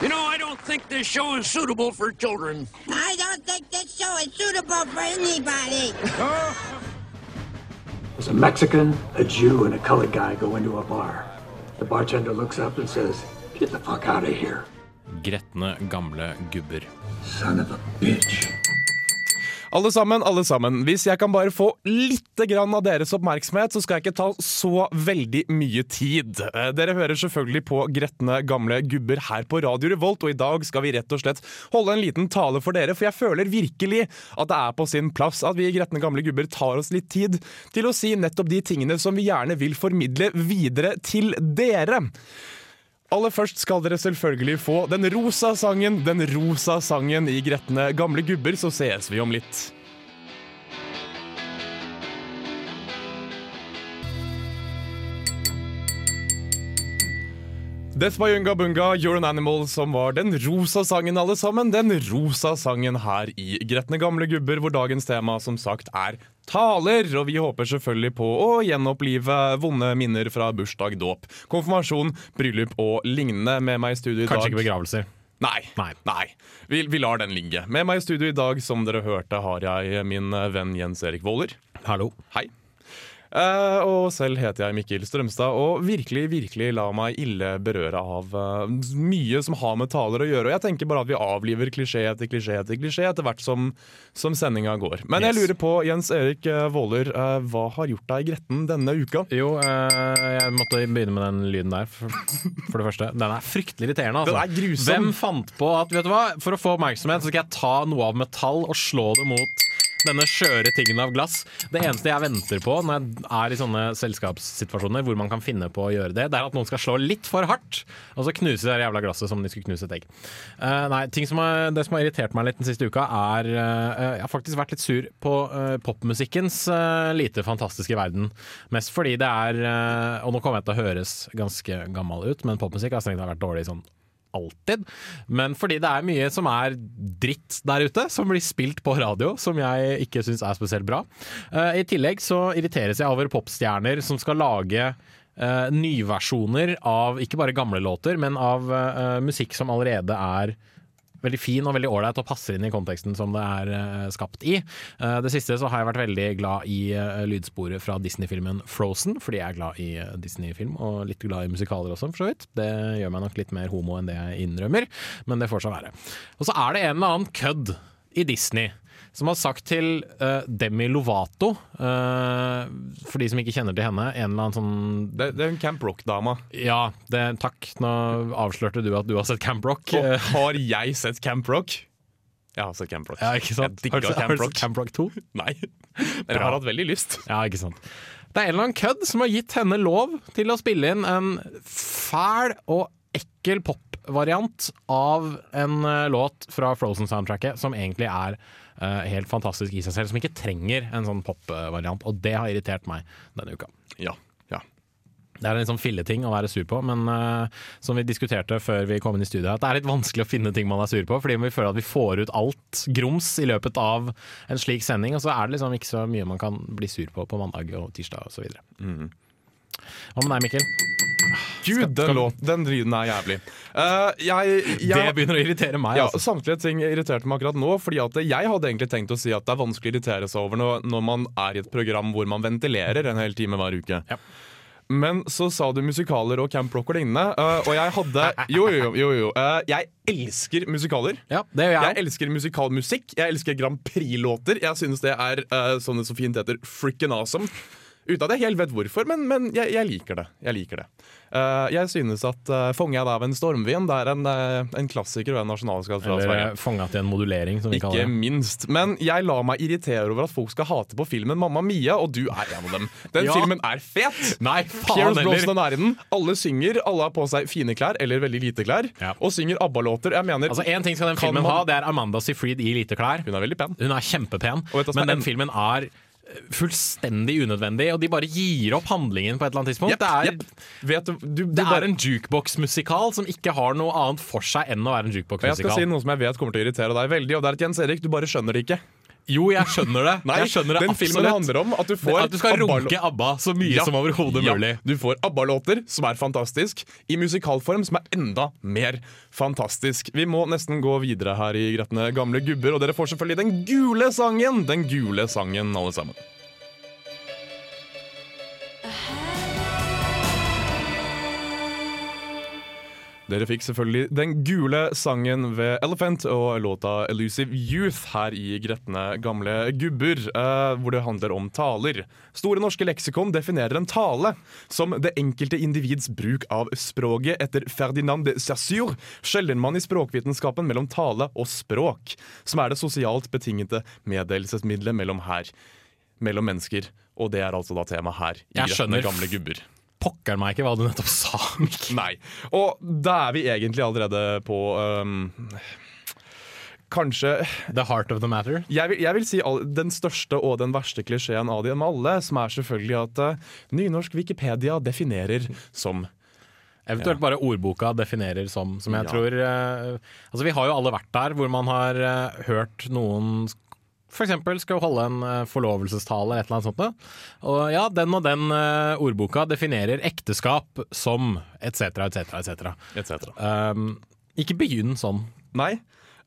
You know, I don't think this show is suitable for children. I don't think this show is suitable for anybody. There's a Mexican, a Jew, and a colored guy go into a bar. The bartender looks up and says, Get the fuck out of here, Gretne gamle gubber. son of a bitch. Alle sammen, alle sammen. Hvis jeg kan bare få litt grann av deres oppmerksomhet, så skal jeg ikke ta så veldig mye tid. Eh, Dere hører selvfølgelig på Gretne gamle gubber her på Radio Revolt, og i dag skal vi rett og slett holde en liten tale for dere, for jeg føler virkelig at det er på sin plass at vi Gretne gamle gubber tar oss litt tid til å si nettopp de tingene som vi gjerne vil formidle videre til dere. Aller først skal dere selvfølgelig få den rosa sangen, den rosa sangen i Gretne gamle gubber, så sees vi om litt. Death by Unga Bunga, You're an Animal, som var den rosa sangen, alle sammen. Den rosa sangen her i Gretne gamle gubber, hvor dagens tema som sagt er taler. Og vi håper selvfølgelig på å gjenopplive vonde minner fra bursdag, dåp, konfirmasjon, bryllup og lignende. Med meg i studio i dag Kanskje ikke begravelser. Nei. Nei. Vi, vi lar den ligge. Med meg i studio i dag, som dere hørte, har jeg min venn Jens Erik Våler. Hallo. Hei. Eh, og selv heter jeg Mikkel Strømstad, og virkelig virkelig la meg ille berøre av uh, mye som har med taler å gjøre. Og jeg tenker bare at vi avliver klisjé etter klisjé etter klisjé etter hvert som, som sendinga går. Men jeg lurer på, Jens Erik eh, Våler, uh, hva har gjort deg gretten denne uka? Jo, jeg måtte begynne med den lyden der, for, for det første. Den er fryktelig irriterende. Altså. Den er grusom. Hvem fant på at vet du hva, for å få oppmerksomhet, så skal jeg ta noe av metall og slå det mot denne skjøre tingen av glass. Det eneste jeg venter på når jeg er i sånne selskapssituasjoner hvor man kan finne på å gjøre det, det er at noen skal slå litt for hardt, og så knuse det jævla glasset som de skulle knuse et egg. Uh, nei, som har, Det som har irritert meg litt den siste uka, er uh, Jeg har faktisk vært litt sur på uh, popmusikkens lite fantastiske verden. Mest fordi det er Og nå kommer jeg til å høres ganske gammel ut, men popmusikk har strengt tatt vært dårlig sånn alltid. Men fordi det er mye som er dritt der ute, som blir spilt på radio, som jeg ikke syns er spesielt bra. Eh, I tillegg så irriteres jeg over popstjerner som skal lage eh, nyversjoner av ikke bare gamle låter, men av eh, musikk som allerede er veldig fin og veldig ålreit og passer inn i konteksten som det er eh, skapt i. Eh, det siste så har jeg vært veldig glad i eh, lydsporet fra Disney-filmen Frozen, fordi jeg er glad i Disney-film, og litt glad i musikaler også, for så vidt. Det gjør meg nok litt mer homo enn det jeg innrømmer, men det får så være. Og så er det en eller annen kødd i Disney som har sagt til uh, Demi Lovato, uh, for de som ikke kjenner til henne, en eller annen sånn Det, det er en Camp Rock-dama. Ja, det, takk. Nå avslørte du at du har sett Camp Rock. Og har jeg sett Camp Rock? Jeg har sett Camp Rock. Ja, ikke sant? Jeg digga Camp Rock. Camp Rock 2? Nei. Men jeg har hatt veldig lyst. Ja, ikke sant. Det er en eller annen kødd som har gitt henne lov til å spille inn en fæl og ekkel popvariant av en eh, låt fra Frozen-soundtracket som egentlig er helt fantastisk i seg selv, som ikke trenger en sånn popvariant. Og det har irritert meg denne uka. Ja, ja. Det er en litt sånn filleting å være sur på, men uh, som vi diskuterte før vi kom inn i studio, at det er litt vanskelig å finne ting man er sur på, fordi vi føler at vi får ut alt grums i løpet av en slik sending, og så er det liksom ikke så mye man kan bli sur på på mandag og tirsdag osv. Mm. Hva med deg, Mikkel? Gud, den, låten den er jævlig. Uh, jeg, jeg, Det begynner å irritere meg. ja, altså. Samtlige ting irriterte meg akkurat nå. Fordi at Jeg hadde egentlig tenkt å si at det er vanskelig å irritere seg over når, når man er i et program hvor man ventilerer en hel time hver uke. Ja. Men så sa du musikaler og Camp Rock og lignende, eh, og jeg hadde Jo, jo, jo. jo. Eh, jeg elsker musikaler. Ja, det gjør jeg. Jeg elsker musikalmusikk. Jeg elsker Grand Prix-låter. Jeg synes det er uh, det så fint heter, frikken awesome. Uten at jeg helt vet hvorfor, men, men jeg, jeg liker det. Jeg liker det. Uh, jeg synes at uh, 'Fanget av en stormvind' er en, uh, en klassiker og en nasjonalskatt fra Sverige. Eller fanga til en modulering, som vi Ikke kaller det. Ikke minst. Men jeg lar meg irritere over at folk skal hate på filmen 'Mamma Mia', og du er en av dem. Den Ja. filmen er fet! Nei, faen heller! Brosnan er i den. Alle synger, alle har på seg fine klær, eller veldig lite klær, Ja. og synger ABBA-låter. Jeg mener, Altså, Én ting skal den filmen man- ha, det er Amanda Seyfried i lite klær. hun er veldig pen. Hun er kjempepen, men den en- filmen er eh, fullstendig unødvendig, og de bare gir opp handlingen på et eller annet tidspunkt. Yep, det er, yep. Vet du, du, det bare- er en jukebox-musikal som ikke har noe annet for seg enn å være en jukeboksmusikal jeg skal si noe som jeg vet kommer til å irritere deg veldig, og det er at Jens Erik, du bare skjønner det ikke. Jo, jeg skjønner det. Nei, jeg skjønner det den filmen handler om at du får At du skal ABBA runke ABBA så mye Ja. som overhodet Ja, mulig. Du får ABBA-låter, som er fantastisk, i musikalform, som er enda mer fantastisk. Vi må nesten gå videre her i Gretne gamle gubber, og dere får selvfølgelig den gule sangen! Den gule sangen, alle sammen. Dere fikk selvfølgelig den gule sangen ved Elephant og låta 'Elusive Youth' her i Gretne gamle gubber, eh, hvor det handler om taler. Store norske leksikon definerer en tale som det enkelte individs bruk av språket. Etter Ferdinand de Sassur, skjelner man i språkvitenskapen mellom tale og språk, som er det sosialt betingete meddelelsesmiddelet mellom her, mellom mennesker. Og det er altså da tema her i Jeg skjønner. gamle gubber. Pokker meg ikke hva du nettopp sa. Nei. Og da er vi egentlig allerede på um, Kanskje The heart of the matter. jeg vil, jeg vil si all, den største og den verste klisjeen av dem alle, som er selvfølgelig at uh, nynorsk Wikipedia definerer som Eventuelt bare ordboka definerer som, som jeg Ja. tror uh, Altså Vi har jo alle vært der hvor man har uh, hørt noen f.eks. skal holde en eh, forlovelsestale eller et eller annet sånt. Og ja, den og den eh, ordboka definerer ekteskap som etc., etc., etc. ikke begynn sånn. Nei.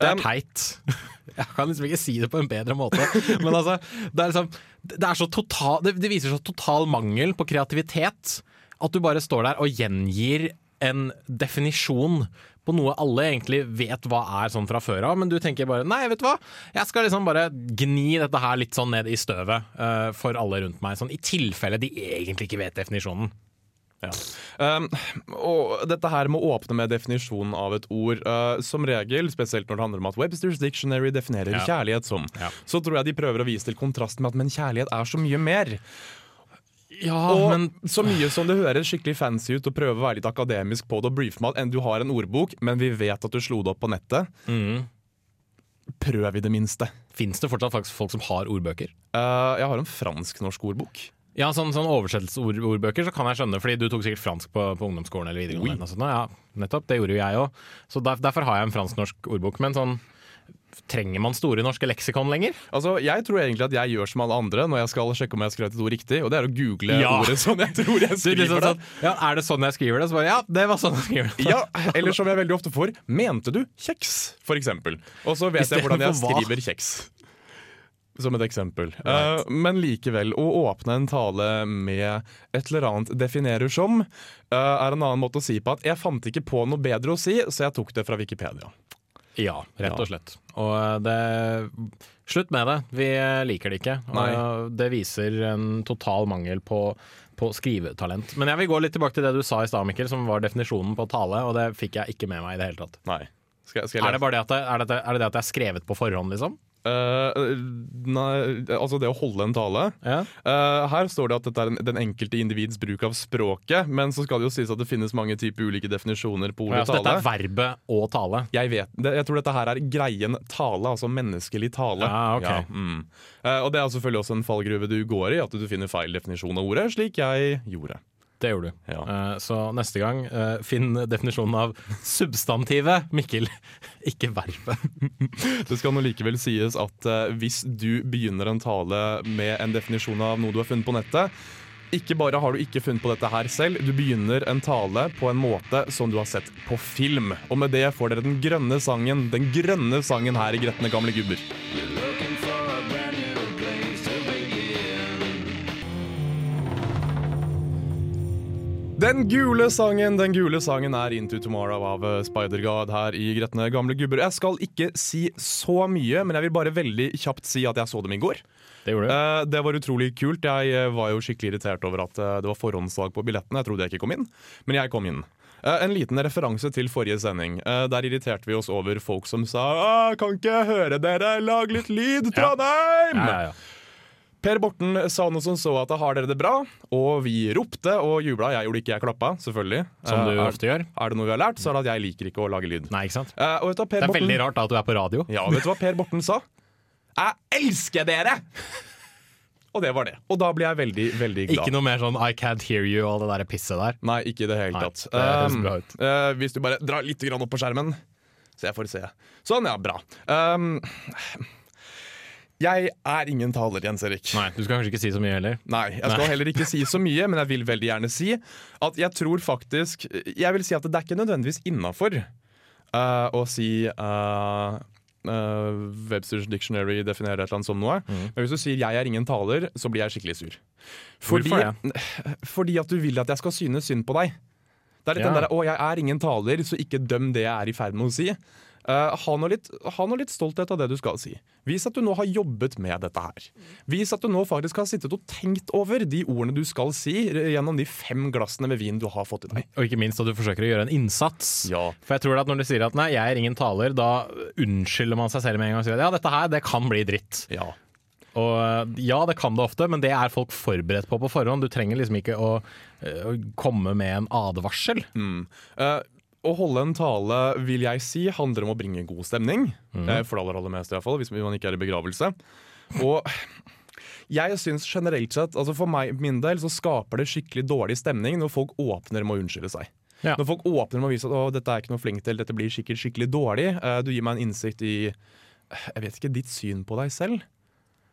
Det er Um, teit. Jeg kan liksom ikke si det på en bedre måte. Men altså, det er, liksom, det er så total, det, det viser så total mangel på kreativitet at du bare står der og gjengir en definisjon på noe alle egentlig vet hva er sånn fra før av, men du tenker bare nei, vet du hva, jeg skal liksom bare gni dette her litt sånn ned i støvet uh, for alle rundt meg, sånn i tilfelle de egentlig ikke vet definisjonen. Ja. Um, og dette her med å åpne med definisjonen av et ord. uh, som regel, spesielt når det handler om at Websters Dictionary definerer Ja. kjærlighet som, Ja. så tror jeg de prøver å vise til kontrasten med at men kjærlighet er så mye mer. Ja, Og men så mye som det høres skikkelig fancy ut å prøve å være litt akademisk på det og brife med at enn du har en ordbok, men vi vet at du slo det opp på nettet. mm, Prøv i det minste. fins det fortsatt faktisk folk som har ordbøker? Uh, jeg har en fransk-norsk ordbok. Ja, sånn, sånn oversettelsesordbøker så kan jeg skjønne, fordi du tok sikkert fransk på, på ungdomsskolen eller videregående. Oui. sånt. Ja, nettopp, det gjorde jo jeg òg. Så der, derfor har jeg en fransk-norsk ordbok. Men sånn, trenger man store norske leksikon lenger? Altså, Jeg tror egentlig at jeg gjør som alle andre når jeg skal sjekke om jeg har skrevet et ord riktig, og det er å google Ja. ordet sånn jeg tror jeg skriver liksom, det. sånn, ja, er det sånn jeg skriver det? Så bare, ja, det var sånn jeg skriver det. Ja, Eller som jeg veldig ofte får Mente du kjeks, for eksempel? Og så vet jeg hvordan jeg skriver kjeks. Som et eksempel. Uh, men likevel, å åpne en tale med et eller annet definerer som, uh, er en annen måte å si på at jeg fant ikke på noe bedre å si, så jeg tok det fra Wikipedia. Ja, rett og slett. Og eh, det Slutt med det. Vi eh, liker det ikke. Og det viser en total mangel på, på skrivetalent. Men jeg vil gå litt tilbake til det du sa i stad, Mikkel, som var definisjonen på tale, og det fikk jeg ikke med meg i det hele tatt. Skal, skal jeg Er det bare det at det, er det, er det det at det er skrevet på forhånd, liksom? Eh, nei, altså det å holde en tale. Ja. Uh, her står det at dette er en, den enkelte individs bruk av språket, men så skal det jo sies at det finnes mange typer ulike definisjoner på Ja, tale. dette er verbet og tale. Jeg vet, det, jeg tror dette her er greien tale, altså menneskelig tale. Ja, ok. mm. uh, og det er selvfølgelig også en fallgruve du går i, at du finner feil definisjon av ordet, slik jeg gjorde. Det gjorde du. Ja. Uh, så neste gang, uh, finn definisjonen av substantivet, Mikkel. Ikke verbet. Det skal nå likevel sies at uh, hvis du begynner en tale med en definisjon av noe du har funnet på nettet, ikke bare har du ikke funnet på dette her selv, du begynner en tale på en måte som du har sett på film. Og med det får dere den grønne sangen, den grønne sangen her i Gretne gamle gubber. Den gule sangen den gule sangen er Into Tomorrow av eh, Spider-God her i Gretne gamle gubber. Jeg skal ikke si så mye, men jeg vil bare veldig kjapt si at jeg så dem i går. Det gjorde du. Eh, det var utrolig kult. Jeg eh, var jo skikkelig irritert over at det var forhåndssalg på billettene. Jeg trodde jeg ikke kom inn, men jeg kom inn. Eh, en liten referanse til forrige sending. Eh, der irriterte vi oss over folk som sa «Ah, 'Kan ikke høre dere? Lag litt lyd, Trondheim!' Ja, ja, ja. Per Borten sa noe som så at 'har dere det bra?' Og vi ropte og jubla. Jeg gjorde ikke, jeg klappa, selvfølgelig. Som du er, ofte gjør. er det noe vi har lært, så er det at jeg liker ikke å lage lyd. Nei, ikke sant? Uh, Det er Borten veldig rart da at du er på radio. Ja, vet du hva Per Borten sa? 'Jeg elsker dere!' Og det var det. Og da ble jeg veldig, veldig glad. Ikke noe mer sånn I can't hear you og det der pisset der. Nei, ikke i det hele Nei, tatt. det Um, bra ut. eh, hvis du bare drar litt opp på skjermen, så jeg får se. Sånn, ja, bra. Um, Jeg er ingen taler, Jens Erik. Nei, du skal kanskje ikke si så mye heller. Nei, jeg skal heller ikke si så mye, men jeg vil veldig gjerne si at jeg tror faktisk Jeg vil si at det er ikke nødvendigvis innafor å si uh, uh, Websters Dictionary definerer et eller annet som noe. Men hvis du sier 'jeg er ingen taler', så blir jeg skikkelig sur. Fordi, Hvorfor fordi at du vil at jeg skal synes synd på deg. Det er litt Ja. den der 'å, jeg er ingen taler', så ikke døm det jeg er i ferd med å si. Uh, ha, noe litt, ha noe litt stolthet av det du skal si. Vis at du nå har jobbet med dette her. Vis at du nå faktisk har sittet og tenkt over de ordene du skal si gjennom de fem glassene med vin du har fått i deg. Og ikke minst at du forsøker å gjøre en innsats. Ja. For jeg tror at når du sier at nei, jeg er ingen taler, da unnskylder man seg selv med en gang og sier at ja, dette her, det kan bli dritt. Ja. Og eh, ja, det kan det ofte, men det er folk forberedt på på forhånd. Du trenger liksom ikke å, eh, å komme med en advarsel. Eh, å holde en tale, vil jeg si, handler om å bringe god stemning. Mm. for det aller, aller meste, i hvert fall, hvis man ikke er i begravelse. Og jeg syns generelt sett, altså for meg, min del, så skaper det skikkelig dårlig stemning når folk åpner med å unnskylde seg. Ja. Når folk åpner med å vise at å, dette er ikke noe flink til, dette blir skikkelig, skikkelig dårlig. Eh, du gir meg en innsikt i jeg vet ikke, ditt syn på deg selv.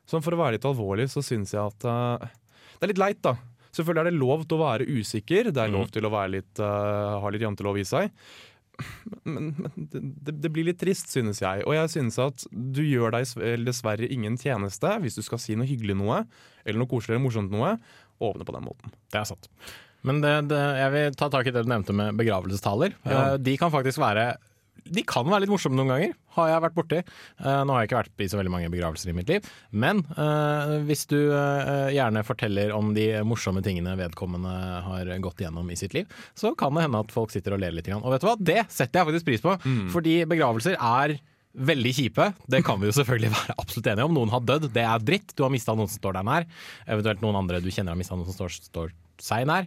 Sånn For å være litt alvorlig så syns jeg at uh, det er litt leit, da. Selvfølgelig er det lov til å være usikker, det er lov til å være litt, uh, ha litt jantelov i seg. Men, men det, det- blir litt trist, synes jeg. Og jeg synes at du gjør deg dessverre ingen tjeneste hvis du skal si noe hyggelig noe, eller noe koselig eller morsomt noe, åpne på den måten. Det er sant. Men det, det, jeg vil ta tak i det du nevnte med begravelsestaler. Ja. Eh, De kan faktisk være de kan være litt morsomme noen ganger, har jeg vært borti. Uh, nå har jeg ikke vært i så veldig mange begravelser i mitt liv, men uh, hvis du uh, gjerne forteller om de morsomme tingene vedkommende har gått gjennom i sitt liv, så kan det hende at folk sitter og ler litt. Og vet du hva, det setter jeg faktisk pris på, fordi begravelser er Veldig kjipe, det kan vi jo selvfølgelig være absolutt enige om. Noen har dødd, det er dritt. Du har mista noen som står deg nær. Eventuelt noen andre du kjenner har mista noen som står, står seg nær.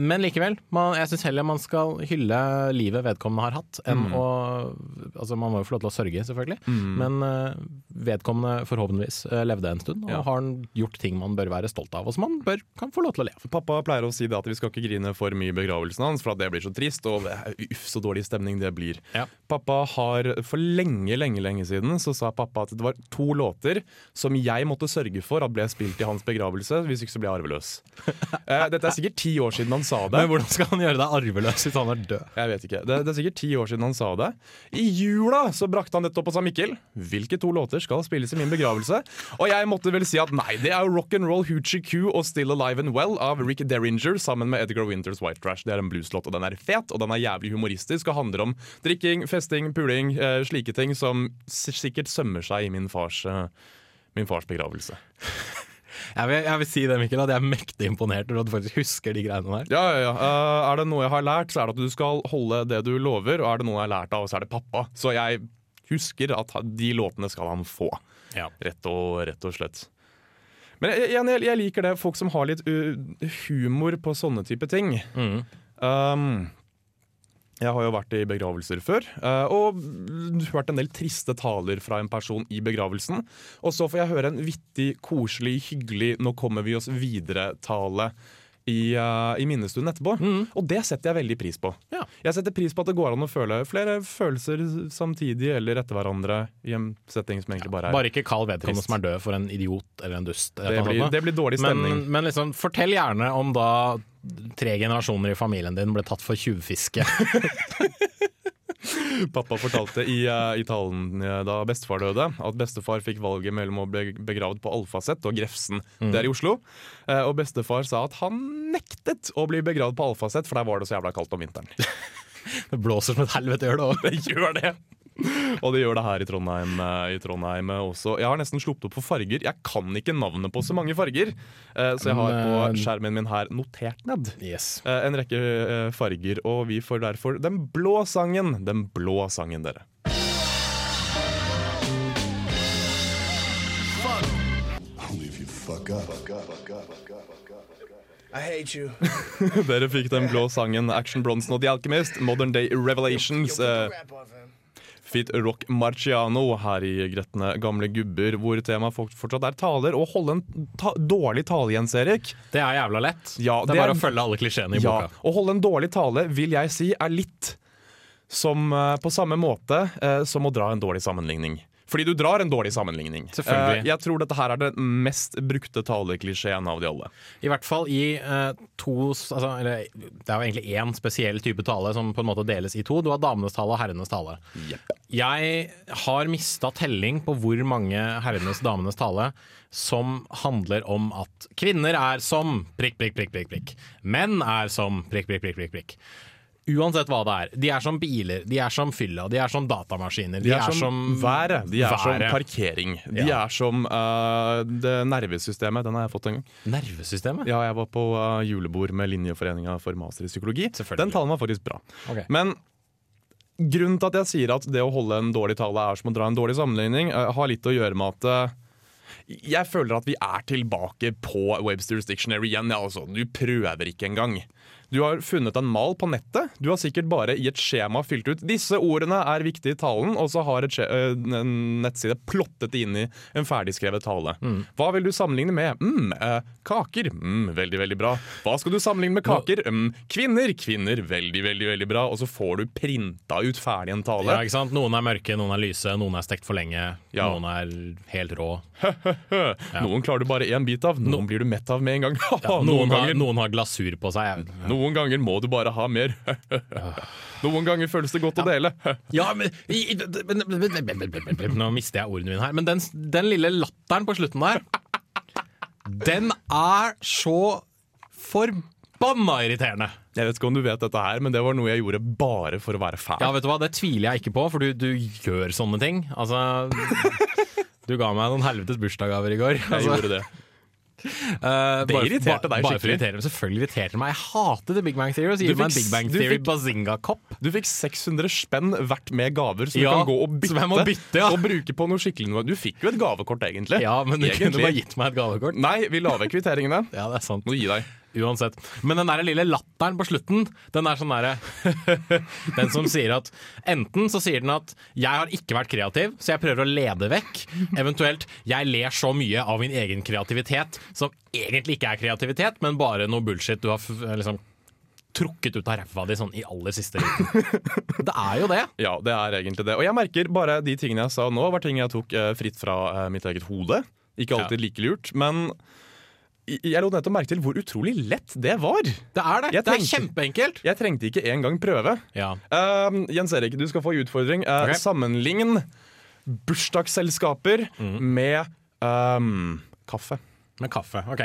Men likevel, man, jeg syns heller man skal hylle livet vedkommende har hatt, enn å Altså, man må jo få lov til å sørge, selvfølgelig, men uh, vedkommende forhåpentligvis uh, levde en stund, og Ja. har gjort ting man bør være stolt av, og som man bør, kan få lov til å le av. Pappa pleier å si det at vi skal ikke grine for mye i begravelsen hans, for at det blir så trist, og uff, så dårlig stemning det blir. Ja. Pappa har For lenge, lenge lenge siden så sa pappa at det var to låter som jeg måtte sørge for at ble spilt i hans begravelse, hvis ikke så ble jeg arveløs. uh, Dette er sikkert ti år siden han sa det. Men hvordan skal han gjøre deg arveløs hvis han er død? Jeg vet ikke. Det, det er sikkert ti år siden han sa det. I jula så brakte han dette opp og sa Mikkel, hvilke to låter skal spilles i min begravelse? Og jeg måtte vel si at nei, det er jo Rock and Roll Hoochie Coo og Still Alive and Well av Rick Derringer sammen med Edgar Winters White Trash. Det er en blueslåt, og den er fet, og den er jævlig humoristisk og handler om drikking, festing, puling, eh, slike ting som sikkert sømmer seg i min fars, eh, min fars begravelse. Jeg vil, jeg vil si det, Mikkel, at jeg er mektig imponert over at du faktisk husker de greiene der. Ja, ja, ja. Uh, er det noe jeg har lært, så er det at du skal holde det du lover, og er det noe jeg har lært av, så er det pappa. Så jeg husker at de låtene skal han få. Ja. Rett og, rett og slett. Men jeg, jeg, jeg liker det, folk som har litt uh, humor på sånne type ting. Mm. Um, jeg har jo vært i begravelser før, uh, og hørt en del triste taler fra en person i begravelsen. Og så får jeg høre en vittig, koselig, hyggelig 'nå kommer vi oss videre'-tale i, uh, i minnestunden etterpå. Og det setter jeg veldig pris på. Ja. Jeg setter pris på at det går an å føle flere følelser samtidig eller etter hverandre i en setting som egentlig bare er Bare ikke kall vedkommende som er død for en idiot eller en dust. eller det blir, det blir dårlig stemning. Men, men liksom, fortell gjerne om da tre generasjoner i familien din ble tatt for tjuvfiske. Pappa fortalte i, eh, i talen eh, da bestefar døde, at bestefar fikk valget mellom å bli begravet på Alfaset og Grefsen. Det er i Oslo. Eh, Og bestefar sa at han nektet å bli begravd på Alfaset, for der var det så jævla kaldt om vinteren. Det blåser som et helvete, gjør det òg. Det gjør det! Og det gjør det her i Trondheim, eh, i Trondheim også. Jeg har nesten sluppet opp på farger. Jeg kan ikke navnet på så mange farger, eh, så jeg har på skjermen min her notert ned. Yes. Eh, En rekke eh, farger, og vi får derfor den blå sangen. Den blå sangen, dere. Fuck up. I hate you. Dere fikk den blå sangen Action Bronson og The Alchemist, Modern Day Revelations. eh. Fit Rock Marciano her i Gretne gamle gubber, hvor temaet fort- fortsatt er taler. Å holde en ta dårlig tale, Jens Erik. Det er jævla lett. Ja, det er bare å følge alle klisjeene i Ja, boka. Å holde en dårlig tale vil jeg si er litt som eh, på samme måte eh, som å dra en dårlig sammenligning. Fordi du drar en dårlig sammenligning. Selvfølgelig. Eh, jeg tror dette her er den mest brukte taleklisjeen av de alle. I hvert fall i uh, to altså, eller, Det er jo egentlig én spesiell type tale som på en måte deles i to. Du har damenes tale og herrenes tale. Jeg har mista telling på hvor mange herrenes damenes tale som handler om at kvinner er som prikk, prikk, prikk, prikk, prikk. Menn er som prikk, prikk, prikk, prikk, prikk. Uansett hva det er. De er som biler, de er som fylla, de er som datamaskiner. De er, som, været, de er som parkering. De Ja. er som uh, det nervesystemet. Den har jeg fått en gang. Nervesystemet? Ja, jeg var på uh, julebord med Linjeforeninga for master i psykologi. Den talen var faktisk bra. Okay. Men grunnen til at jeg sier at det å holde en dårlig tale er som å dra en dårlig sammenligning, uh, har litt å gjøre med at jeg føler at vi er tilbake på Webster's Dictionary igjen. Ja, altså. Du prøver ikke engang. Du har funnet en mal på nettet. Du har sikkert bare i et skjema fylt ut disse ordene er viktige i talen, og så har et øh, en nettside plottet inn i en ferdigskrevet tale. Hva vil du sammenligne med? Mm, eh, kaker. Mm, veldig, veldig bra. Hva skal du sammenligne med kaker? Mm, kvinner. Kvinner. Veldig, veldig veldig bra. Og så får du printa ut ferdig en tale. Ja, ikke sant? Noen er mørke, noen er lyse, noen er stekt for lenge, Ja. noen er helt rå. Noen klarer du bare én bit av, noen blir du mett av med en gang. Noen, noen, har, noen har glasur på seg. noen ganger må du bare ha mer. noen ganger føles det godt å dele. Ja, men, Nå mister jeg ordene mine her. Men den, den lille latteren på slutten der, den er så forbanna irriterende. Jeg vet ikke om du vet dette her, men det var noe jeg gjorde bare for å være fæl. Ja, vet du hva, Det tviler jeg ikke på, for du, du gjør sånne ting. Altså Du ga meg noen helvetes bursdagsgaver i går. jeg Altså, gjorde det. Eh, Det irriterte deg bare for å skikkelig. irritere meg. Selvfølgelig irriterte det meg. Jeg hater The Big Bang Theory. Så gi meg en Big Bang Theory Bazinga-kopp. Du fikk 600 spenn hvert med gaver som Ja, du kan gå og bytte, bytte, ja. og bruke på noe skikkelig noe. Du fikk jo et gavekort, egentlig. Ja, men du kunne bare gitt meg et gavekort. Nei, vi la vekk kvitteringene. Ja, det er sant. Du gi deg. Uansett. Men den der lille latteren på slutten, den er sånn derre Den som sier at enten så sier den at 'jeg har ikke vært kreativ, så jeg prøver å lede vekk', eventuelt 'jeg ler så mye av min egen kreativitet', som egentlig ikke er kreativitet, men bare noe bullshit du har liksom trukket ut av ræva di sånn i aller siste liten. Det er jo det. Ja, det er egentlig det. Og jeg merker bare de tingene jeg sa nå, var ting jeg tok eh, fritt fra eh, mitt eget hode. Ikke alltid like lurt, men jeg lo lot nettopp merke til hvor utrolig lett det var. Det er det. Jeg Det er tenkte- kjempeenkelt. Jeg trengte ikke engang prøve. Ja. Uh, Jens Erik, du skal få en utfordring. Uh, okay. Sammenlign bursdagsselskaper Mm. med um, kaffe. Med kaffe, ok.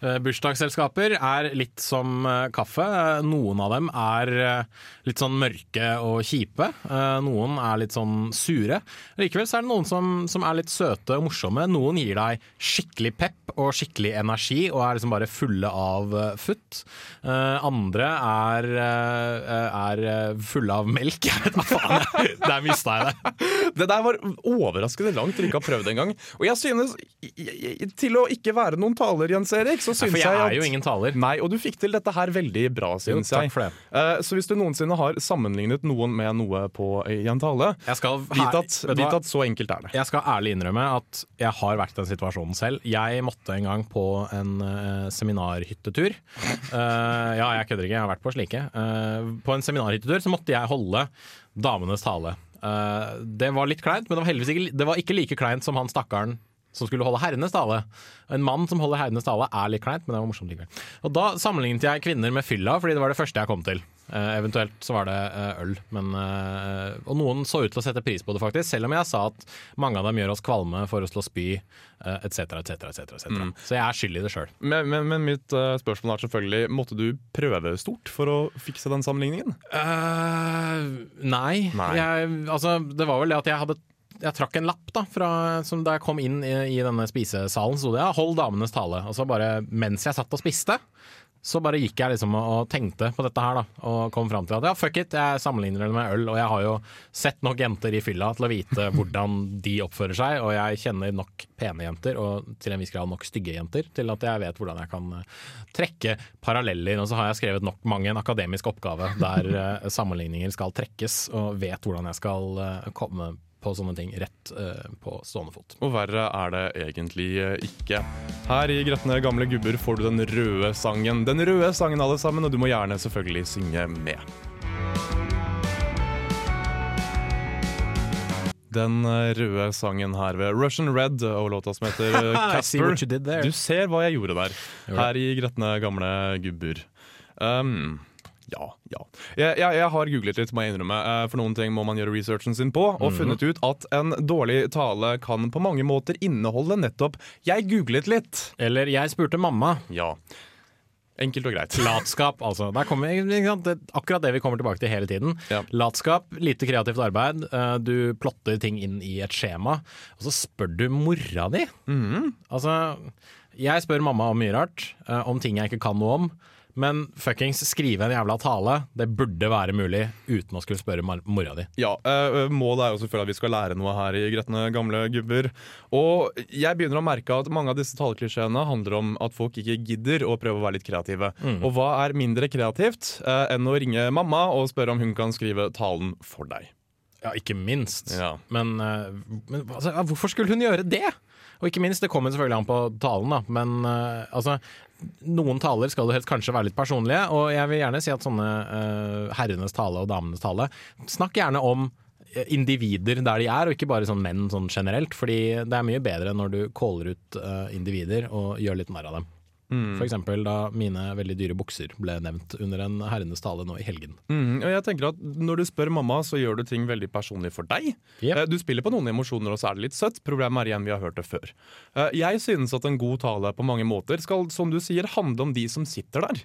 Eh, Bursdagsselskaper er litt som eh, kaffe. Eh, Noen av dem er litt sånn mørke og kjipe. Noen er litt sånn sure. Likevel så er det noen som, som er litt søte og morsomme. Noen gir deg skikkelig pepp og skikkelig energi og er liksom bare fulle av futt. Andre er, er fulle av melk. Jeg vet da faen, der mista jeg det. Det der var overraskende langt til ikke har ha prøvd engang. Og jeg synes, til å ikke være noen taler, Jens Erik, så Ja, synes For jeg jeg er jo ingen taler. Nei, og du fikk til dette her veldig bra, takk jeg. for det. Eh, så hvis du noensinne har sammenlignet noen med noe på, i en tale, Jeg vit at, vit at så enkelt er det. Jeg skal ærlig innrømme at jeg har vært i den situasjonen selv. Jeg måtte en gang på en uh, seminarhyttetur. Uh, ja, jeg kødder ikke, jeg har vært på slike. Eh, på en seminarhyttetur så måtte jeg holde damenes tale. Uh, det var litt kleint, men det var ikke, det var ikke like kleint som han stakkaren som skulle holde herrenes tale. En mann som holder herrenes tale er litt kleint, men det var morsomt likevel. Og da sammenlignet jeg kvinner med fylla, fordi det var det første jeg kom til. Eh, eventuelt så var det eh, øl. Men, eh, og noen så ut til å sette pris på det, faktisk. Selv om jeg sa at mange av dem gjør oss kvalme, får oss til å spy, eh, etc., etc., etc. Så jeg er skyld i det sjøl. Men, men, men mitt eh, spørsmål er selvfølgelig, måtte du prøve stort for å fikse den sammenligningen? nei. Nei. Jeg, altså, det var vel det at jeg hadde jeg trakk en lapp da, fra, som da jeg kom inn i, i denne spisesalen, sto det ja, 'hold damenes tale'. Og så bare, mens jeg satt og spiste, så bare gikk jeg liksom og, tenkte på dette her, da. Og kom fram til at ja, fuck it, jeg sammenligner det med øl. Og jeg har jo sett nok jenter i fylla til å vite hvordan de oppfører seg, og jeg kjenner nok pene jenter, og til en viss grad nok stygge jenter, til at jeg vet hvordan jeg kan eh, trekke paralleller. Og så har jeg skrevet nok mange en akademisk oppgave der eh, sammenligninger skal trekkes, og vet hvordan jeg skal eh, komme på sånne ting rett eh, på stående fot. Og verre er det egentlig eh, ikke. Her i Gretne gamle gubber får du den røde sangen. Den røde sangen, alle sammen, og du må gjerne selvfølgelig synge med. den eh, røde sangen her ved Russian Red og låta som heter eh, Casper. Du ser hva jeg gjorde der, her i Gretne gamle gubber. Um, ja, ja. Jeg, jeg, jeg har googlet litt, må jeg innrømme. Eh, For noen ting må man gjøre researchen sin på, og mm. funnet ut at en dårlig tale kan på mange måter inneholde nettopp 'jeg googlet litt'. Eller 'jeg spurte mamma'. Ja. Enkelt og greit. Latskap, altså. Der kommer. Det, er akkurat det vi kommer tilbake til hele tiden. Ja. Latskap, lite kreativt arbeid. eh, Du plotter ting inn i et skjema, og så spør du mora di. Mm. Altså, jeg spør mamma om mye rart, eh, om ting jeg ikke kan noe om. Men fuckings skrive en jævla tale, det burde være mulig uten å skulle spørre mora di. Ja, eh, Målet er jo selvfølgelig at vi skal lære noe her i Gretne gamle gubber. Og jeg begynner å merke at mange av disse taleklisjeene handler om at folk ikke gidder å prøve å være litt kreative. Og hva er mindre kreativt eh, enn å ringe mamma og spørre om hun kan skrive talen for deg? Ja, ikke minst. Ja. Men, eh, men altså, hvorfor skulle hun gjøre det? Og ikke minst, det kommer selvfølgelig an på talen, da. Men uh, altså Noen taler skal jo helst kanskje være litt personlige, og jeg vil gjerne si at sånne uh, herrenes tale og damenes tale Snakk gjerne om eh, individer der de er, og ikke bare sånn menn sånn generelt. Fordi det er mye bedre når du caller ut uh, individer og gjør litt narr av dem. For eksempel da mine veldig dyre bukser ble nevnt under en herrenes tale nå i helgen. Mm, og jeg tenker at Når du spør mamma, så gjør du ting veldig personlig for deg. Yep. Eh, Du spiller på noen emosjoner, og så er det litt søtt. Problemet er igjen, vi har hørt det før. Eh, Jeg synes at en god tale på mange måter skal, som du sier, handle om de som sitter der.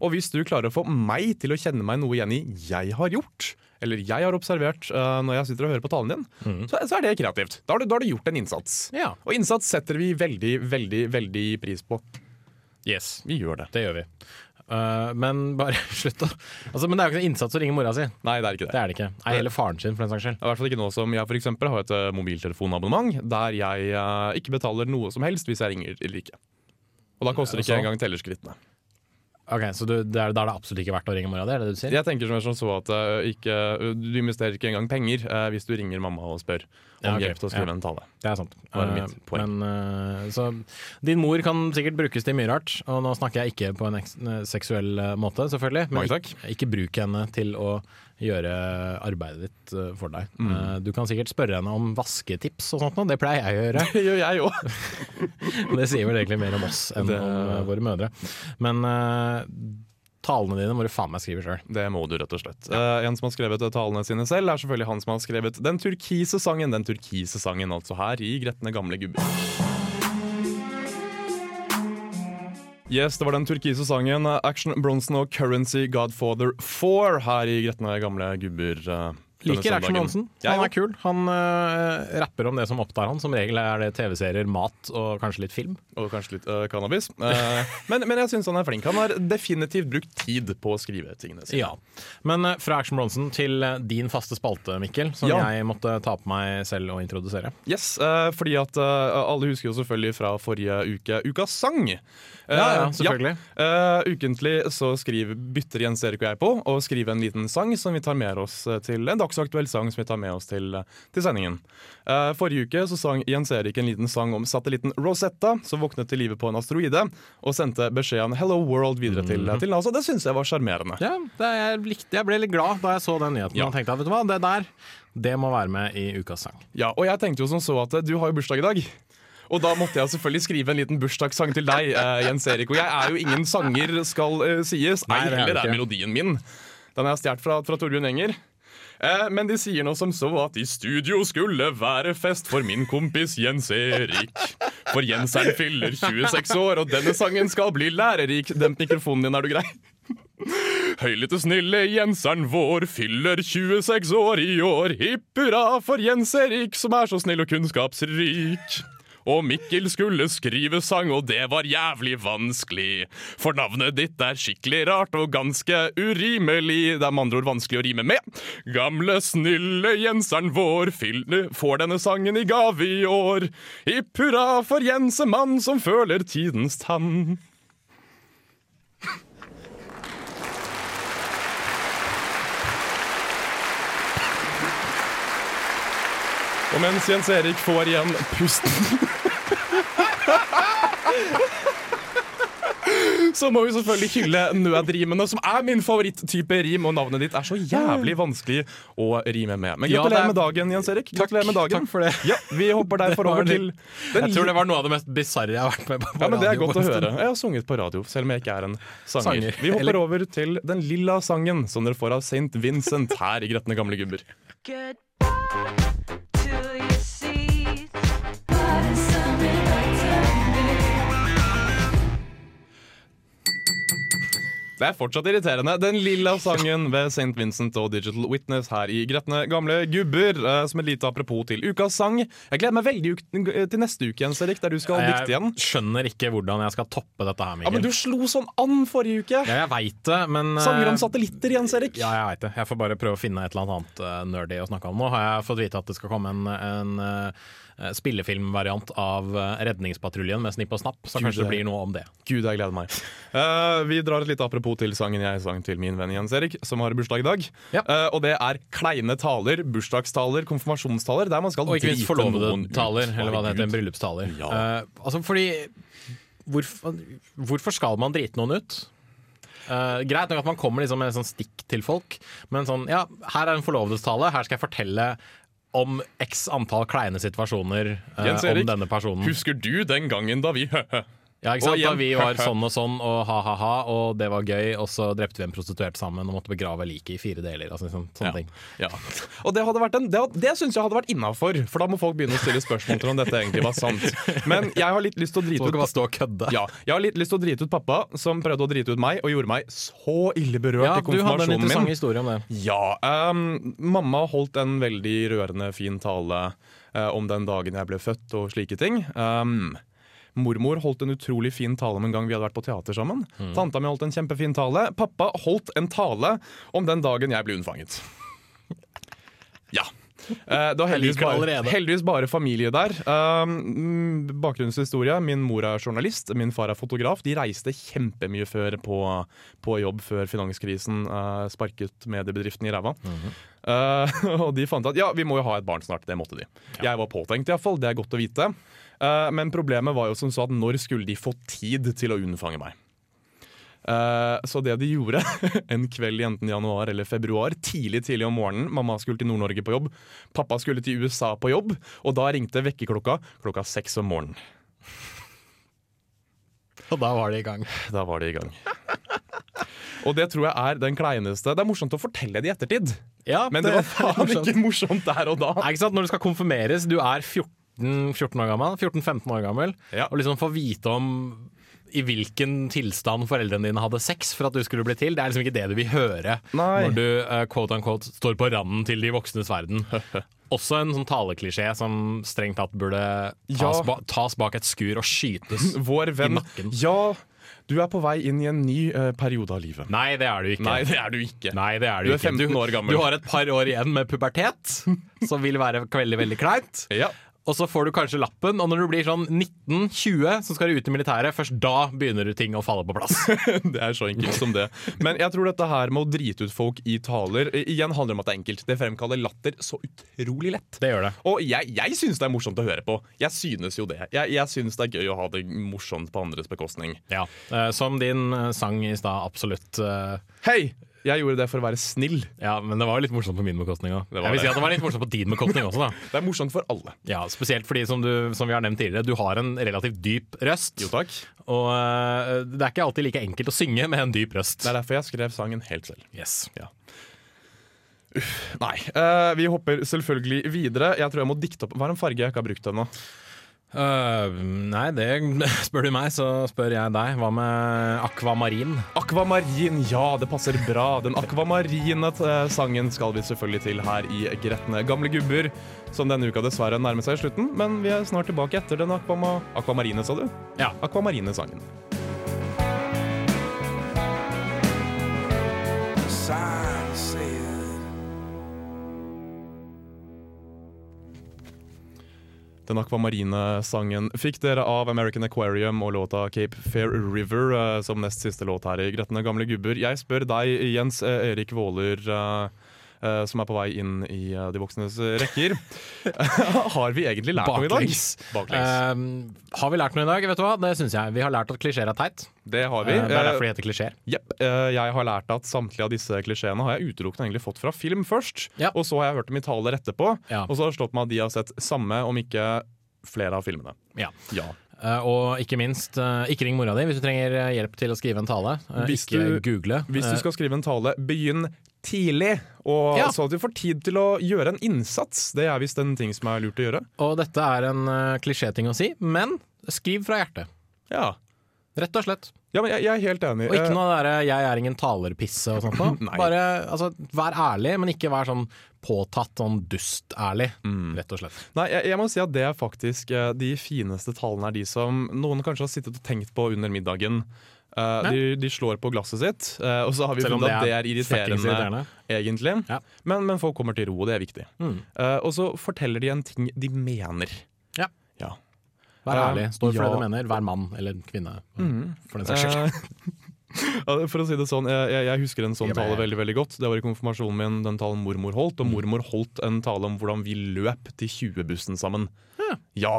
Og hvis du klarer å få meg til å kjenne meg noe igjen i 'jeg har gjort', eller 'jeg har observert' uh, når jeg sitter og hører på talen din, så, så er det kreativt. Da har, du, da har du gjort en innsats. Ja. Og innsats setter vi veldig, veldig, veldig pris på. Yes. Vi gjør det. Det gjør vi. Uh, men bare slutt, da. Altså, men det er jo ikke noe innsats å ringe mora si. Nei, det er ikke det. Det er det ikke. Nei, heller faren sin, for den saks skyld. I hvert fall ikke nå som jeg for eksempel har et eh, mobiltelefonabonnement der jeg uh, ikke betaler noe som helst hvis jeg ringer eller ikke. Og da koster det ikke engang tellerskrittene. Ok, Så du, det er, da er det absolutt ikke verdt å ringe mora di? Er det det du sier? Jeg tenker som er som så at uh, ikke, du investerer ikke engang penger uh, hvis du ringer mamma og spør om Ja, okay. hjelp til å skrive Ja. en tale. Det er sant. Uh, mitt poeng. men så Din mor kan sikkert brukes til mye rart, og nå snakker jeg ikke på en eh, seksuell eh, måte, selvfølgelig. Men ikke, ikke bruk henne til å gjøre arbeidet ditt eh, for deg. Mm. Uh, du kan sikkert spørre henne om vasketips og sånt, det pleier jeg å gjøre. Det gjør jeg òg. Det sier vel egentlig mer om oss enn Det- om eh, våre mødre. Men eh, talene dine må du faen meg skrive sjøl. Det må du, rett og slett. Eh, en som har skrevet talene sine selv, er selvfølgelig han som har skrevet den turkise sangen. Den turkise sangen, altså her i Gretne gamle gubber. Yes, det var den turkise sangen eh, Action Bronson og Currency Godfather 4 her i Gretne gamle gubber. Liker Action Johnsen. Han er kul. Han uh, rapper om det som opptar han. Som regel er det TV-serier, mat og kanskje litt film. Og kanskje litt uh, cannabis. Uh, men, men jeg syns han er flink. Han har definitivt brukt tid på å skrive tingene sine. Ja. Men fra Action Bronson til din faste spalte, Mikkel, som Ja. jeg måtte ta på meg selv og introdusere. Yes, fordi at alle husker jo selvfølgelig fra forrige uke Ukas sang. Ja, ja, selvfølgelig. Eh, ukentlig så skriver, bytter Jens Erik og jeg på å skrive en liten sang som vi tar med oss til en dagsaktuell sang som vi tar med oss til, eh, til sendingen. Uh, forrige uke så sang Jens Erik en liten sang om satellitten Rosetta, som våknet til live på en asteroide, og sendte beskjeden 'Hello World' videre til, -hmm. til NASA. Det syns jeg var sjarmerende. Ja, det, jeg, likte, jeg ble litt glad da jeg så den nyheten Ja. og tenkte at vet du hva, det der det må være med i ukas sang. Ja, og jeg tenkte jo som så at eh, du har jo bursdag i dag. Og da måtte jeg selvfølgelig skrive en liten bursdagssang til deg, eh, Jens Erik. Og jeg er jo ingen sanger, skal eh, sies. Nei, er heller det er melodien min. Den har jeg stjålet fra, fra Torbjørn Enger. Eh, men de sier noe som så at i studio skulle være fest for min kompis Jens Erik. For Jenseren fyller 26 år, og denne sangen skal bli lærerik. Demp mikrofonen din, er du grei? Høylytte snille Jenseren vår fyller 26 år i år. Hipp hurra for Jens Erik, som er så snill og kunnskapsrik. Og Mikkel skulle skrive sang, og det var jævlig vanskelig. For navnet ditt er skikkelig rart og ganske urimelig. Det er med andre ord vanskelig å rime med. Gamle, snille Jenseren vår fylle, får denne sangen i gave i år. Hipp hurra for Jensemann som føler tidens tann. Og mens Jens Erik får igjen pusten så må vi selvfølgelig hylle nødrimene, som er min favoritttype rim. Og navnet ditt er så jævlig vanskelig å rime med. Men Ja, gratulerer ja, er- med dagen, Jens Erik. Gratulerer med dagen. takk for det. Ja, Vi hopper derfor over til den Jeg tror det var noe av det mest bisarre jeg har vært med på. på Ja, men Det er godt å høre. Jeg har sunget på radio, selv om jeg ikke er en sanger. Sanger. Vi hopper Eller- over til den lilla sangen som dere får av St. Vincent her i Gretne gamle gubber. Goodbye Det er fortsatt irriterende. Den lilla sangen ved St. Vincent og Digital Witness her i Gretne gamle gubber. eh, Som et lite apropos til ukas sang. Jeg gleder meg veldig til neste uke, Jens Erik, der du skal dikte igjen. Jeg skjønner ikke hvordan jeg skal toppe dette her, Ja, men Du slo sånn an forrige uke! Ja, jeg veit det, men eh, Sanger om satellitter, Jens Erik. Ja, jeg vet det. Jeg får bare prøve å finne et eller annet eh, nerdy å snakke om. Nå har jeg fått vite at det skal komme en, en eh, spillefilmvariant av eh, Redningspatruljen med Snipp og Snapp, så Gud, kanskje det blir noe om det. Gud, jeg gleder meg. Uh, vi drar et lite apropos til sangen jeg sang til min venn Jens Erik, som har bursdag i dag. Ja. Uh, og det er kleine taler, bursdagstaler, konfirmasjonstaler, der man skal Og ikke minst drite noen ut. forlovede-taler, eller hva det heter. En bryllupstaler. Ja. Uh, altså fordi hvorfor, hvorfor skal man drite noen ut? Uh, greit nok at man kommer liksom med sånn stikk til folk, men sånn ja, her er en forlovedestale, her skal jeg fortelle om x antall kleine situasjoner eh, Jens om denne personen. Husker du den gangen da vi Ja, ikke sant? Da vi var sånn og sånn og ha-ha-ha, og det var gøy, og så drepte vi en prostituert sammen og måtte begrave liket i fire deler. Altså, liksom, sånne ting. Ja. Og det, hadde vært en, det, det syns jeg hadde vært innafor, for da må folk begynne å stille spørsmål til om dette egentlig var sant. Men jeg har litt lyst til å drite ut stå og kødde. ja, jeg har litt lyst til å drite ut pappa, som prøvde å drite ut meg, og gjorde meg så ille berørt Ja, i du hadde en konfirmasjonen interessant historie om det. Ja, Um, mamma holdt en veldig rørende fin tale uh, om den dagen jeg ble født og slike ting. Ehm, mormor holdt en utrolig fin tale om en gang vi hadde vært på teater sammen. Mm. Tanta mi holdt en kjempefin tale. Pappa holdt en tale om den dagen jeg ble unnfanget. Ja. Eh, det var heldigvis bare, heldigvis bare familie der. Um, bakgrunnshistorie. Min mor er journalist, min far er fotograf. De reiste kjempemye før på, på jobb før finanskrisen eh, sparket mediebedriften i ræva. Eh, og de fant at ja, vi må jo ha et barn snart. Det måtte de. Jeg var påtenkt, iallfall. Det er godt å vite. Eh, men problemet var jo som så at når skulle de få tid til å unnfange meg? Uh, så det de gjorde en kveld i enten januar eller februar, tidlig tidlig om morgenen Mamma skulle til Nord-Norge på jobb, pappa skulle til USA på jobb, og da ringte vekkerklokka klokka seks om morgenen. Og da var det i gang. Da var det i gang. Og det tror jeg er den kleineste Det er morsomt å fortelle det i ettertid, Ja, men det var faen morsomt. ikke morsomt der og da. Nei, ikke sant? Når du skal konfirmeres, du er 14, 14 år gammel, 14-15 år gammel, Ja. og liksom få vite om i hvilken tilstand foreldrene dine hadde sex for at du skulle bli til. Det er liksom ikke det du vil høre Nei. når du uh, quote unquote står på randen til de voksnes verden. Også en sånn taleklisjé som strengt tatt burde tas, Ja. ba tas bak et skur og skytes. Vår venn nakken. Ja, du er på vei inn i en ny uh, periode av livet. Nei, det er du ikke. Nei, det er du ikke. Nei, det er du, Du er ikke. 15 år gammel. Du har et par år igjen med pubertet, som vil være veldig, veldig kleint. Ja. Og så får du kanskje lappen, og når du blir sånn 19-20, så skal du ut i militæret. Først da begynner ting å falle på plass. Det er så enkelt som det. Men jeg tror dette her med å drite ut folk i taler igjen handler om at det er enkelt. Det fremkaller latter så utrolig lett. Det gjør det. Og jeg, jeg syns det er morsomt å høre på. Jeg synes jo det. Jeg, jeg synes det er gøy å ha det morsomt på andres bekostning. Ja. Eh, Som din eh, sang i stad absolutt eh, Hei! Jeg gjorde det for å være snill. Ja, men det var jo litt morsomt på min bekostning òg. Jeg vil si det. at det var litt morsomt på din bekostning også, da. Det er morsomt for alle. Ja, Spesielt fordi, som, du, som vi har nevnt tidligere, du har en relativt dyp røst. Jo takk. Og eh, det er ikke alltid like enkelt å synge med en dyp røst. Det er derfor jeg skrev sangen helt selv. Yes. Nei, eh, vi hopper selvfølgelig videre. Jeg tror jeg må dikte opp Hva er en farge jeg ikke har brukt ennå? Eh, nei, det spør du meg, så spør jeg deg. Hva med akvamarin? Akvamarin, ja, det passer bra. Den akvamarine eh, sangen skal vi selvfølgelig til her i Gretne gamle gubber, som denne uka dessverre nærmer seg slutten. Men vi er snart tilbake etter den akvama akvamarine, sa du? Ja. Akvamarine-sangen. Den akvamarine sangen fikk dere av American Aquarium og låta Cape Fair River som nest siste låt her i Gretne gamle gubber. Jeg spør deg, Jens eh, Erik Våler, eh, som er på vei inn i uh, de voksnes rekker. har vi egentlig lært noe i dag? Baklengs. Baklengs. Eh, har vi lært noe i dag? Vet du hva? Det syns jeg. Vi har lært at klisjeer er teit. det har vi. Det er derfor de heter klisjeer. Yep. jeg har lært at samtlige av disse klisjeene har jeg utelukkende egentlig fått fra film først. Ja. Og så har jeg hørt dem i taler etterpå, Ja. og så har det slått meg at de har sett samme, om ikke flere av filmene. Ja. Ja. Eh, og ikke minst, eh, ikke ring mora di hvis du trenger eh, hjelp til å skrive en tale. Hvis ikke du- google. Hvis du skal skrive en tale, begynn tidlig, og Ja. så at du får tid til å gjøre en innsats. Det er visst en ting som er lurt å gjøre. og dette er en klisjéting å si, men skriv fra hjertet. Ja, Rett og slett. ja men jeg, jeg er helt enig. Og ikke Eh, noe derre 'jeg er ingen talerpisse' og sånt. noe. Bare altså, vær ærlig, men ikke vær sånn påtatt sånn dustærlig, Mm. rett og slett. Nei, jeg, jeg må si at det er faktisk eh, de fineste talene er de som noen kanskje har sittet og tenkt på under middagen. Eh, de, de slår på glasset sitt, uh, og så har vi funnet at det er irriterende, irriterende. egentlig. Ja. Men, men folk kommer til ro, og det er viktig. Mm. Uh, og så forteller de en ting de mener. Ja. Ja. Vær Eh, ærlig, stå for ja. det du mener. Hver mann eller kvinne, for den saks skyld. Eh, ja, For å si det sånn, jeg, jeg- husker en sånn tale veldig veldig godt. Det var i konfirmasjonen min, den talen mormor holdt. Og mormor holdt en tale om hvordan vi løp til 20-bussen sammen. Ja.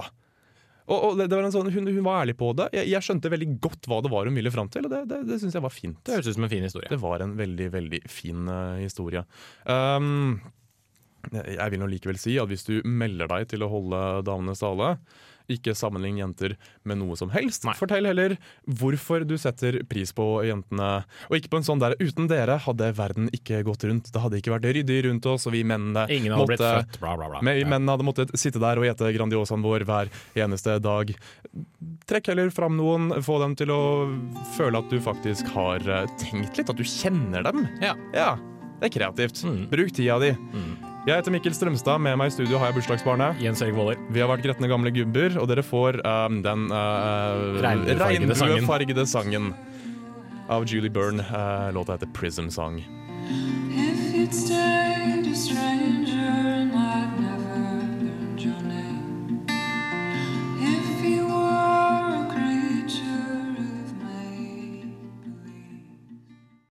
Og, og det, det var en sånn, hun, hun var ærlig på det. Jeg, jeg skjønte veldig godt hva det var hun ville fram til, og det, det, det syns jeg var fint. Det høres ut som en fin historie. Det var en veldig, veldig fin uh, historie. Um, jeg vil nå likevel si at hvis du melder deg til å holde damenes tale, ikke sammenlign jenter med noe som helst. Nei. Fortell heller hvorfor du setter pris på jentene. Og ikke på en sånn der 'uten dere hadde verden ikke gått rundt'. Det hadde ikke vært ryddig rundt oss, og vi mennene Ingen hadde blitt måtte født, bla, bla, bla. vi mennene hadde måttet sitte der og ete Grandiosaen vår hver eneste dag. Trekk heller fram noen, få dem til å føle at du faktisk har eh, tenkt litt, at du kjenner dem. Ja. Ja, det er kreativt. Mm. Bruk tida di. Jeg heter Mikkel Strømstad, med meg i studio har jeg bursdagsbarnet. Jens Erik Våler. Vi har vært gretne gamle gubber, og dere får um, den uh, Regnbuefargede sangen. sangen av Julie Byrne. Uh, låta heter Prism Song. If it's time to strange